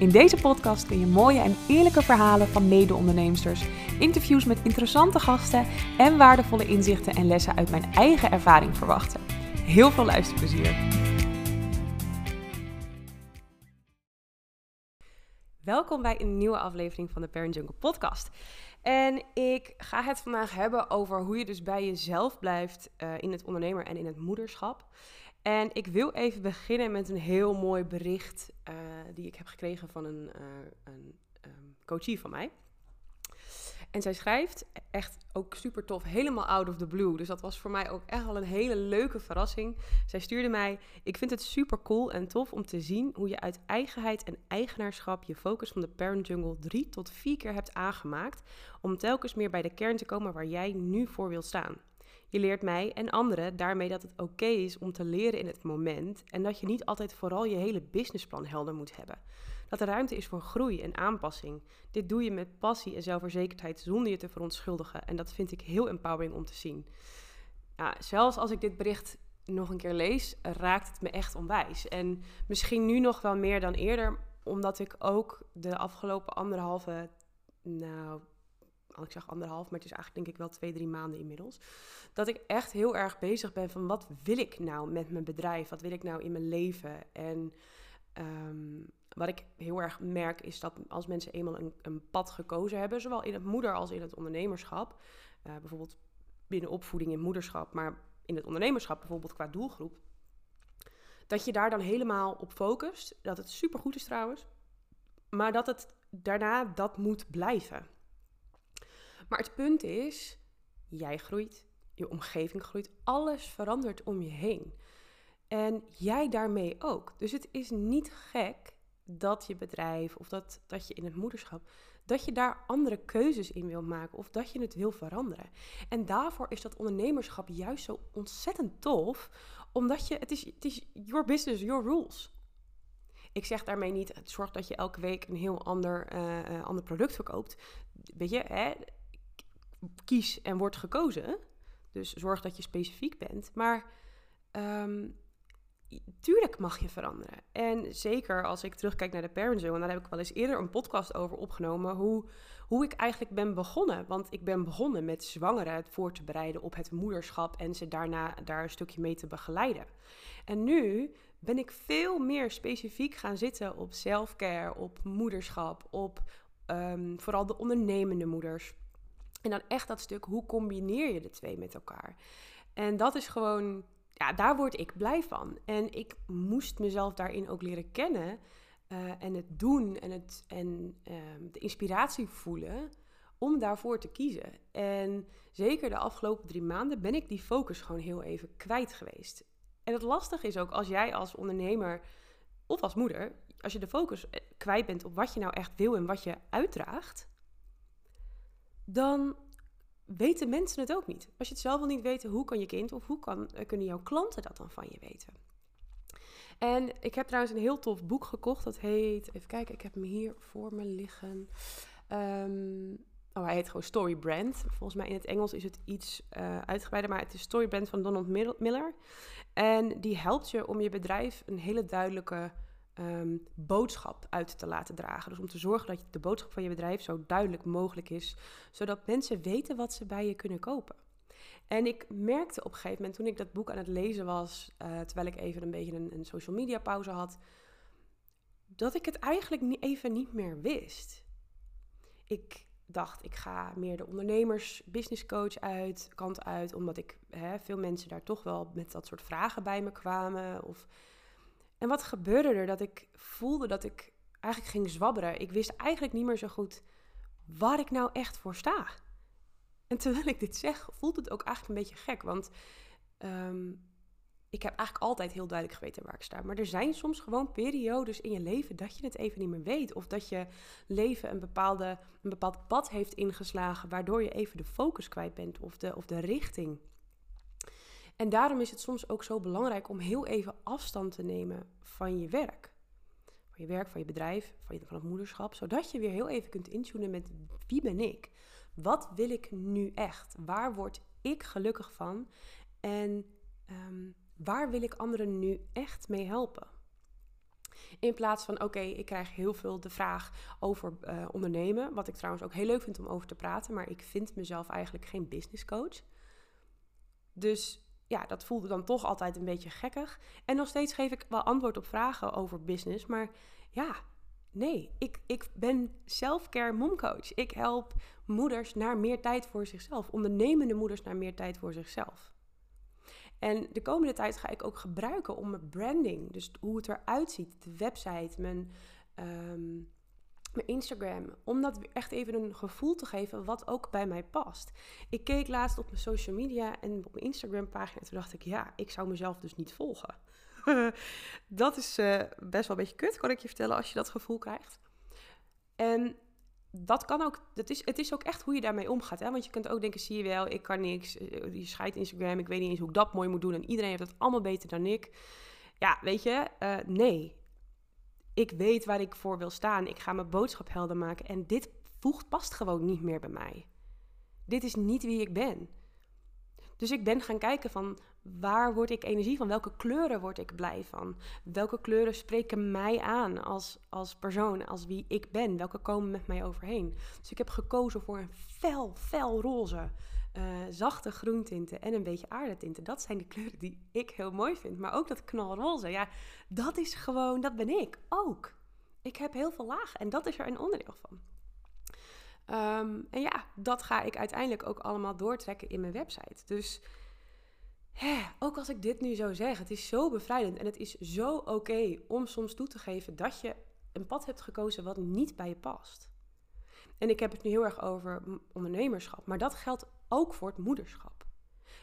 In deze podcast kun je mooie en eerlijke verhalen van mede-onderneemsters, interviews met interessante gasten en waardevolle inzichten en lessen uit mijn eigen ervaring verwachten. Heel veel luisterplezier! Welkom bij een nieuwe aflevering van de Parent Jungle podcast. En ik ga het vandaag hebben over hoe je dus bij jezelf blijft uh, in het ondernemer en in het moederschap. En ik wil even beginnen met een heel mooi bericht uh, die ik heb gekregen van een, uh, een um, coachie van mij. En zij schrijft echt ook super tof, helemaal out of the blue. Dus dat was voor mij ook echt wel een hele leuke verrassing. Zij stuurde mij: Ik vind het super cool en tof om te zien hoe je uit eigenheid en eigenaarschap je focus van de Parent Jungle drie tot vier keer hebt aangemaakt. Om telkens meer bij de kern te komen waar jij nu voor wilt staan. Je leert mij en anderen daarmee dat het oké is om te leren in het moment en dat je niet altijd vooral je hele businessplan helder moet hebben. Dat er ruimte is voor groei en aanpassing. Dit doe je met passie en zelfverzekerdheid zonder je te verontschuldigen en dat vind ik heel empowering om te zien. Zelfs als ik dit bericht nog een keer lees, raakt het me echt onwijs. En misschien nu nog wel meer dan eerder, omdat ik ook de afgelopen anderhalve, nou ik zeg anderhalf, maar het is eigenlijk denk ik wel twee, drie maanden inmiddels. Dat ik echt heel erg bezig ben van wat wil ik nou met mijn bedrijf? Wat wil ik nou in mijn leven? En um, wat ik heel erg merk is dat als mensen eenmaal een, een pad gekozen hebben, zowel in het moeder als in het ondernemerschap, uh, bijvoorbeeld binnen opvoeding in moederschap, maar in het ondernemerschap bijvoorbeeld qua doelgroep, dat je daar dan helemaal op focust. Dat het supergoed is trouwens, maar dat het daarna dat moet blijven. Maar het punt is, jij groeit, je omgeving groeit, alles verandert om je heen. En jij daarmee ook. Dus het is niet gek dat je bedrijf of dat, dat je in het moederschap, dat je daar andere keuzes in wil maken of dat je het wil veranderen. En daarvoor is dat ondernemerschap juist zo ontzettend tof, omdat je, het is, het is your business, your rules. Ik zeg daarmee niet, zorg dat je elke week een heel ander, uh, ander product verkoopt. Weet je, hè, kies en word gekozen. Dus zorg dat je specifiek bent. Maar um, tuurlijk mag je veranderen. En zeker als ik terugkijk naar de Parent en daar heb ik wel eens eerder een podcast over opgenomen, hoe, hoe ik eigenlijk ben begonnen. Want ik ben begonnen met zwangeren voor te bereiden op het moederschap en ze daarna daar een stukje mee te begeleiden. En nu ben ik veel meer specifiek gaan zitten op selfcare, op moederschap, op um, vooral de ondernemende moeders. En dan echt dat stuk, hoe combineer je de twee met elkaar? En dat is gewoon, ja, daar word ik blij van. En ik moest mezelf daarin ook leren kennen. Uh, en het doen en, het, en uh, de inspiratie voelen om daarvoor te kiezen. En zeker de afgelopen drie maanden ben ik die focus gewoon heel even kwijt geweest. En het lastige is ook als jij als ondernemer of als moeder, als je de focus eh, kwijt bent op wat je nou echt wil en wat je uitdraagt, dan weten mensen het ook niet. Als je het zelf al niet weet, hoe kan je kind of hoe kan, eh, kunnen jouw klanten dat dan van je weten? En ik heb trouwens een heel tof boek gekocht. Dat heet, even kijken, ik heb hem hier voor me liggen. Um, oh, hij heet gewoon Story Brand. Volgens mij in het Engels is het iets uh, uitgebreider, maar het is Story Brand van Donald Miller. En die helpt je om je bedrijf een hele duidelijke um, boodschap uit te laten dragen. Dus om te zorgen dat de boodschap van je bedrijf zo duidelijk mogelijk is, zodat mensen weten wat ze bij je kunnen kopen. En ik merkte op een gegeven moment toen ik dat boek aan het lezen was, uh, terwijl ik even een beetje een, een, social media pauze had, dat ik het eigenlijk even niet meer wist. Ik dacht, ik ga meer de ondernemers, business coach uit, kant uit, omdat ik hè, veel mensen daar toch wel met dat soort vragen bij me kwamen. Of en wat gebeurde er? Dat ik voelde dat ik eigenlijk ging zwabberen. Ik wist eigenlijk niet meer zo goed waar ik nou echt voor sta. En terwijl ik dit zeg, voelt het ook eigenlijk een beetje gek. Want um, ik heb eigenlijk altijd heel duidelijk geweten waar ik sta. Maar er zijn soms gewoon periodes in je leven dat je het even niet meer weet. Of dat je leven een, bepaalde, een bepaald pad heeft ingeslagen, waardoor je even de focus kwijt bent of de, of de richting. En daarom is het soms ook zo belangrijk om heel even afstand te nemen van je werk. Van je werk, van je bedrijf, van, je, van het moederschap. Zodat je weer heel even kunt intunen met wie ben ik? Wat wil ik nu echt? Waar word ik gelukkig van? En ehm, waar wil ik anderen nu echt mee helpen? In plaats van, oké, ik krijg heel veel de vraag over uh, ondernemen. Wat ik trouwens ook heel leuk vind om over te praten. Maar ik vind mezelf eigenlijk geen business coach. Dus ja, dat voelde dan toch altijd een beetje gekkig. En nog steeds geef ik wel antwoord op vragen over business. Maar ja, nee, ik, ik ben self-care momcoach. Ik help moeders naar meer tijd voor zichzelf. Ondernemende moeders naar meer tijd voor zichzelf. En de komende tijd ga ik ook gebruiken om mijn branding, dus hoe het eruit ziet, de website, mijn, um, mijn Instagram, om dat echt even een gevoel te geven wat ook bij mij past. Ik keek laatst op mijn social media en op mijn Instagram pagina en toen dacht ik, ja, ik zou mezelf dus niet volgen. dat is uh, best wel een beetje kut, kan ik je vertellen, als je dat gevoel krijgt. En dat kan ook, dat is, het is ook echt hoe je daarmee omgaat. Hè? Want je kunt ook denken, zie je wel, ik kan niks. Je eh, scheidt Instagram, ik weet niet eens hoe ik dat mooi moet doen. En iedereen heeft het allemaal beter dan ik. Ja, weet je, uh, nee. Ik weet waar ik voor wil staan. Ik ga mijn boodschap helder maken. En dit voegt, past gewoon niet meer bij mij. Dit is niet wie ik ben. Dus ik ben gaan kijken van waar word ik energie van? Welke kleuren word ik blij van? Welke kleuren spreken mij aan als, als persoon, als wie ik ben? Welke komen met mij overheen? Dus ik heb gekozen voor een fel, fel roze, uh, zachte groentinten en een beetje aardetinten. Dat zijn de kleuren die ik heel mooi vind. Maar ook dat knalroze, ja, dat is gewoon, dat ben ik ook. Ik heb heel veel lagen en dat is er een onderdeel van. Um, en ja, dat ga ik uiteindelijk ook allemaal doortrekken in mijn website. Dus hè, ook als ik dit nu zo zeg, het is zo bevrijdend en het is zo oké om soms toe te geven dat je een pad hebt gekozen wat niet bij je past. En ik heb het nu heel erg over ondernemerschap, maar dat geldt ook voor het moederschap.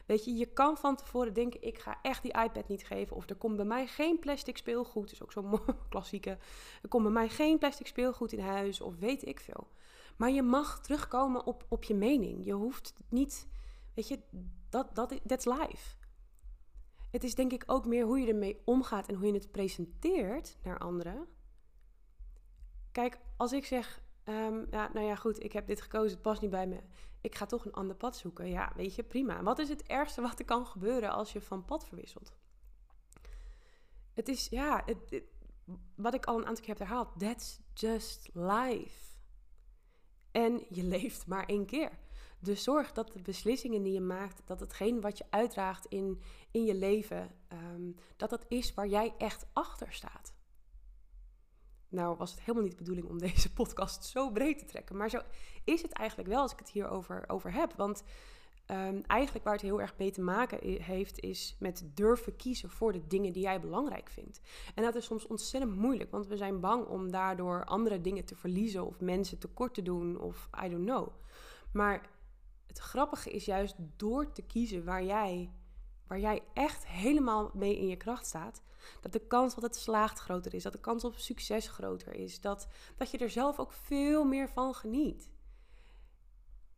Weet je, je kan van tevoren denken: ik ga echt die iPad niet geven. Of er komt bij mij geen plastic speelgoed. Is ook zo'n klassieke. Er komt bij mij geen plastic speelgoed in huis. Of weet ik veel. Maar je mag terugkomen op, op je mening. Je hoeft niet. Weet je, dat, dat, that's life. Het is denk ik ook meer hoe je ermee omgaat en hoe je het presenteert naar anderen. Kijk, als ik zeg, um, ja, nou ja, goed, ik heb dit gekozen, het past niet bij me. Ik ga toch een ander pad zoeken. Ja, weet je, prima. Wat is het ergste wat er kan gebeuren als je van pad verwisselt? Het is, ja, het, wat ik al een aantal keer heb herhaald. That's just life. En je leeft maar één keer. Dus zorg dat de beslissingen die je maakt, dat hetgeen wat je uitdraagt in, in je leven, um, dat dat is waar jij echt achter staat. Nou was het helemaal niet de bedoeling om deze podcast zo breed te trekken. Maar zo is het eigenlijk wel als ik het hierover over heb. Want um, eigenlijk waar het heel erg mee te maken heeft, is met durven kiezen voor de dingen die jij belangrijk vindt. En dat is soms ontzettend moeilijk, want we zijn bang om daardoor andere dingen te verliezen of mensen tekort te doen of I don't know. Maar het grappige is juist door te kiezen waar jij, waar jij echt helemaal mee in je kracht staat, dat de kans dat het slaagt groter is, dat de kans op succes groter is, dat, dat je er zelf ook veel meer van geniet.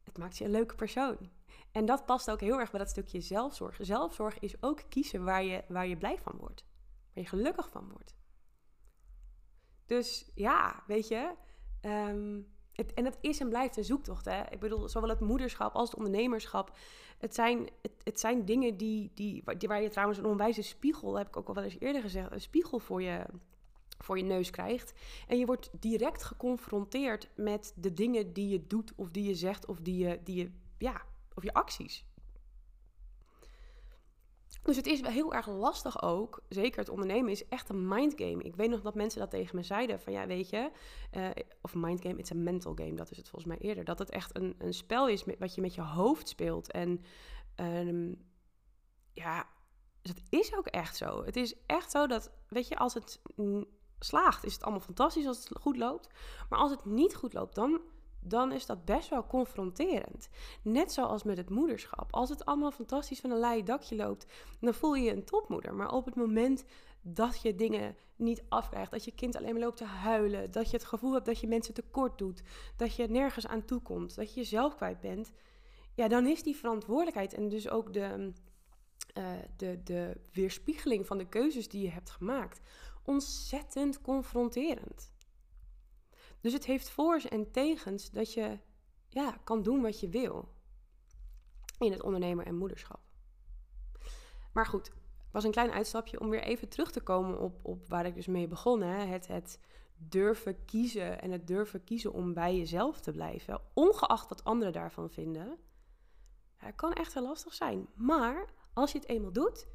Het maakt je een leuke persoon. En dat past ook heel erg bij dat stukje zelfzorg. Zelfzorg is ook kiezen waar je, waar je blij van wordt, waar je gelukkig van wordt. Dus ja, weet je, um, en het is en blijft een zoektocht. Hè? Ik bedoel, zowel het moederschap als het ondernemerschap. Het zijn, het, het zijn dingen die, die, waar je trouwens een onwijze spiegel, heb ik ook al wel eens eerder gezegd, een spiegel voor je, voor je neus krijgt. En je wordt direct geconfronteerd met de dingen die je doet, of die je zegt, of die je, die je ja, of je acties. Dus het is wel heel erg lastig ook. Zeker het ondernemen is echt een mindgame. Ik weet nog dat mensen dat tegen me zeiden. Van ja, weet je. Uh, of mindgame, het is een mental game. Dat is het volgens mij eerder. Dat het echt een, een spel is wat je met je hoofd speelt. En um, ja, dat is ook echt zo. Het is echt zo dat, weet je, als het slaagt, is het allemaal fantastisch als het goed loopt. Maar als het niet goed loopt, dan, dan is dat best wel confronterend. Net zoals met het moederschap. Als het allemaal fantastisch van een lei dakje loopt, dan voel je je een topmoeder. Maar op het moment dat je dingen niet afkrijgt, dat je kind alleen maar loopt te huilen, dat je het gevoel hebt dat je mensen tekort doet, dat je nergens aan toe komt, dat je jezelf kwijt bent, ja, dan is die verantwoordelijkheid en dus ook de, uh, de, de weerspiegeling van de keuzes die je hebt gemaakt ontzettend confronterend. Dus het heeft voor's en tegens dat je ja, kan doen wat je wil in het ondernemer en moederschap. Maar goed, was een klein uitstapje om weer even terug te komen op, op waar ik dus mee begon. Hè? Het, het durven kiezen en het durven kiezen om bij jezelf te blijven, ongeacht wat anderen daarvan vinden. Ja, kan echt heel lastig zijn. Maar als je het eenmaal doet,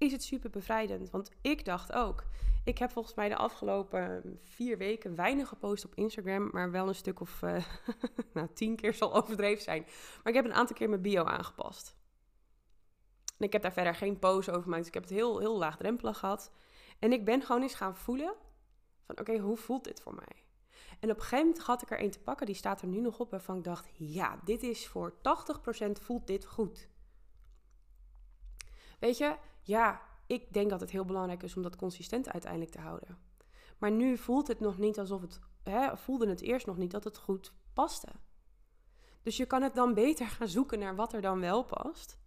is het super bevrijdend. Want ik dacht ook, ik heb volgens mij de afgelopen vier weken weinig gepost op Instagram, maar wel een stuk of uh, nou, tien keer zal overdreven zijn. Maar ik heb een aantal keer mijn bio aangepast. En ik heb daar verder geen post over gemaakt, dus ik heb het heel, heel laagdrempelig gehad. En ik ben gewoon eens gaan voelen van, oké, hoe voelt dit voor mij? En op een gegeven moment had ik er een te pakken, die staat er nu nog op, waarvan ik dacht, ja, dit is voor 80% voelt dit goed. Weet je, ja, ik denk dat het heel belangrijk is om dat consistent uiteindelijk te houden. Maar nu voelt het nog niet alsof het, hè, voelde het eerst nog niet dat het goed paste. Dus je kan het dan beter gaan zoeken naar wat er dan wel past.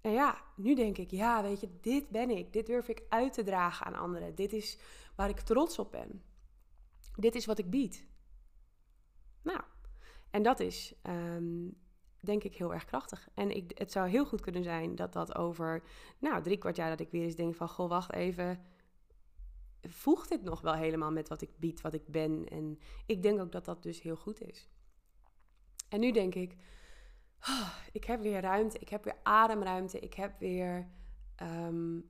En ja, nu denk ik, ja, weet je, dit ben ik. Dit durf ik uit te dragen aan anderen. Dit is waar ik trots op ben. Dit is wat ik bied. Nou, en dat is ehm, denk ik heel erg krachtig. En ik, het zou heel goed kunnen zijn dat dat over, nou, drie kwart jaar dat ik weer eens denk van, goh, wacht even, voegt dit nog wel helemaal met wat ik bied, wat ik ben? En ik denk ook dat dat dus heel goed is. En nu denk ik, oh, ik heb weer ruimte, ik heb weer ademruimte, ik heb weer ehm,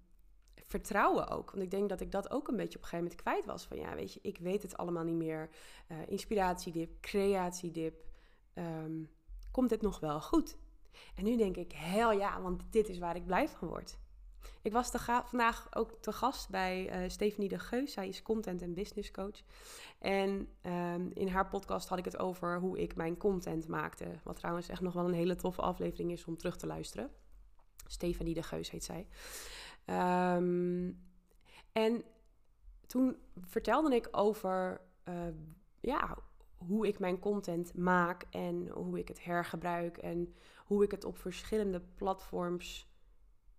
vertrouwen ook. Want ik denk dat ik dat ook een beetje op een gegeven moment kwijt was. Van ja, weet je, ik weet het allemaal niet meer. Uh, inspiratiedip, creatiedip. Um, komt dit nog wel goed? En nu denk ik, hel ja, want dit is waar ik blij van word. Ik was vandaag ook te gast bij uh, Stephanie de Geus. Zij is content- en business coach. En um, in haar podcast had ik het over hoe ik mijn content maakte. Wat trouwens echt nog wel een hele toffe aflevering is om terug te luisteren. Stephanie de Geus heet zij. Um, en toen vertelde ik over uh, ja, hoe ik mijn content maak en hoe ik het hergebruik en hoe ik het op verschillende platforms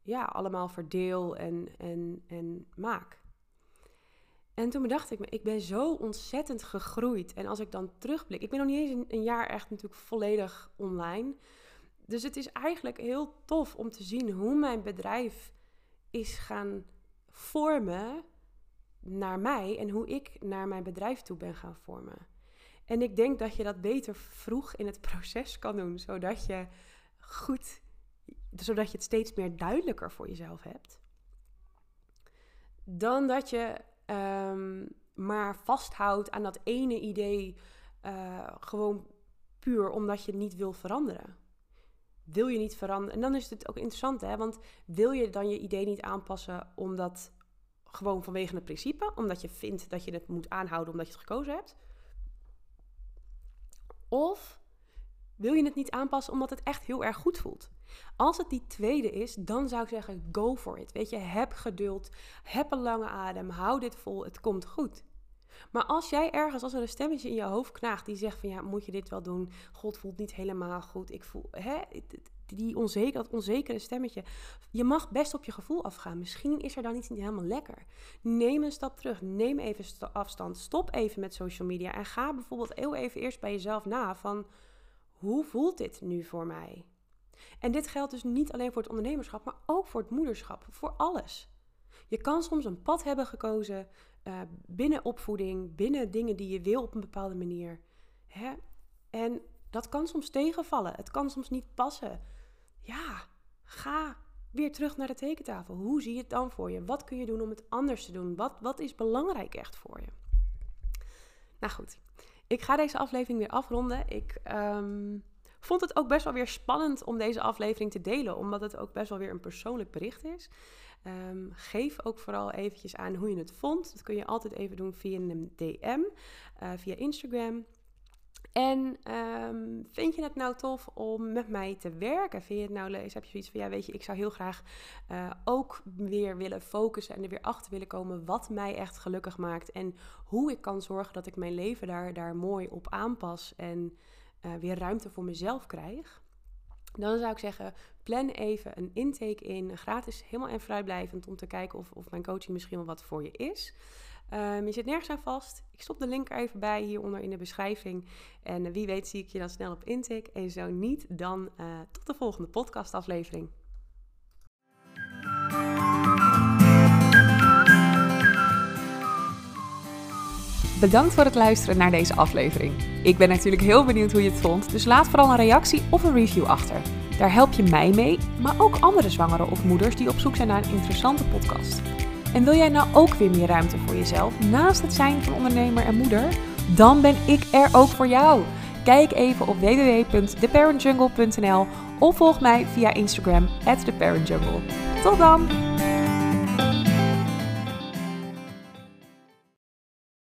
ja, allemaal verdeel en, en, en maak. En toen bedacht ik me, ik ben zo ontzettend gegroeid. En als ik dan terugblik, ik ben nog niet eens een, jaar echt natuurlijk volledig online. Dus het is eigenlijk heel tof om te zien hoe mijn bedrijf is gaan vormen naar mij en hoe ik naar mijn bedrijf toe ben gaan vormen. En ik denk dat je dat beter vroeg in het proces kan doen, zodat je goed, zodat je het steeds meer duidelijker voor jezelf hebt. Dan dat je um, maar vasthoudt aan dat ene idee, uh, gewoon puur omdat je niet wil veranderen. Wil je niet veranderen? En dan is het ook interessant, hè? Want wil je dan je idee niet aanpassen omdat gewoon vanwege het principe, omdat je vindt dat je het moet aanhouden omdat je het gekozen hebt? Of wil je het niet aanpassen omdat het echt heel erg goed voelt? Als het die tweede is, dan zou ik zeggen: go for it. Weet je, heb geduld, heb een lange adem, hou dit vol, het komt goed. Maar als jij ergens, als er een stemmetje in je hoofd knaagt die zegt van ja, moet je dit wel doen? God voelt niet helemaal goed. Ik voel, hè, die onzeker, dat onzekere stemmetje. Je mag best op je gevoel afgaan. Misschien is er dan iets niet helemaal lekker. Neem een stap terug. Neem even afstand. Stop even met social media. En ga bijvoorbeeld heel even eerst bij jezelf na van hoe voelt dit nu voor mij? En dit geldt dus niet alleen voor het ondernemerschap, maar ook voor het moederschap. Voor alles. Je kan soms een pad hebben gekozen uh, binnen opvoeding, binnen dingen die je wil op een bepaalde manier. Hè? En dat kan soms tegenvallen. Het kan soms niet passen ja, ga weer terug naar de tekentafel. Hoe zie je het dan voor je? Wat kun je doen om het anders te doen? Wat, wat is belangrijk echt voor je? Nou goed, ik ga deze aflevering weer afronden. Ik um, vond het ook best wel weer spannend om deze aflevering te delen, omdat het ook best wel weer een persoonlijk bericht is. Um, geef ook vooral eventjes aan hoe je het vond. Dat kun je altijd even doen via een DM, uh, via Instagram. En ehm, vind je het nou tof om met mij te werken? Vind je het nou leuk? Heb je zoiets van, ja weet je, ik zou heel graag uh, ook weer willen focussen en er weer achter willen komen wat mij echt gelukkig maakt. En hoe ik kan zorgen dat ik mijn leven daar, daar mooi op aanpas en uh, weer ruimte voor mezelf krijg. Dan zou ik zeggen, plan even een intake in, gratis, helemaal en vrijblijvend, om te kijken of, of mijn coaching misschien wel wat voor je is. Um, je zit nergens aan vast. Ik stop de link er even bij hieronder in de beschrijving. En uh, wie weet zie ik je dan snel op intake. En zo niet, dan uh, tot de volgende podcastaflevering. Bedankt voor het luisteren naar deze aflevering. Ik ben natuurlijk heel benieuwd hoe je het vond, dus laat vooral een reactie of een review achter. Daar help je mij mee, maar ook andere zwangeren of moeders die op zoek zijn naar een interessante podcast. En wil jij nou ook weer meer ruimte voor jezelf naast het zijn van ondernemer en moeder? Dan ben ik er ook voor jou. Kijk even op www.theparentjungle.nl of volg mij via Instagram theparentjungle. Tot dan!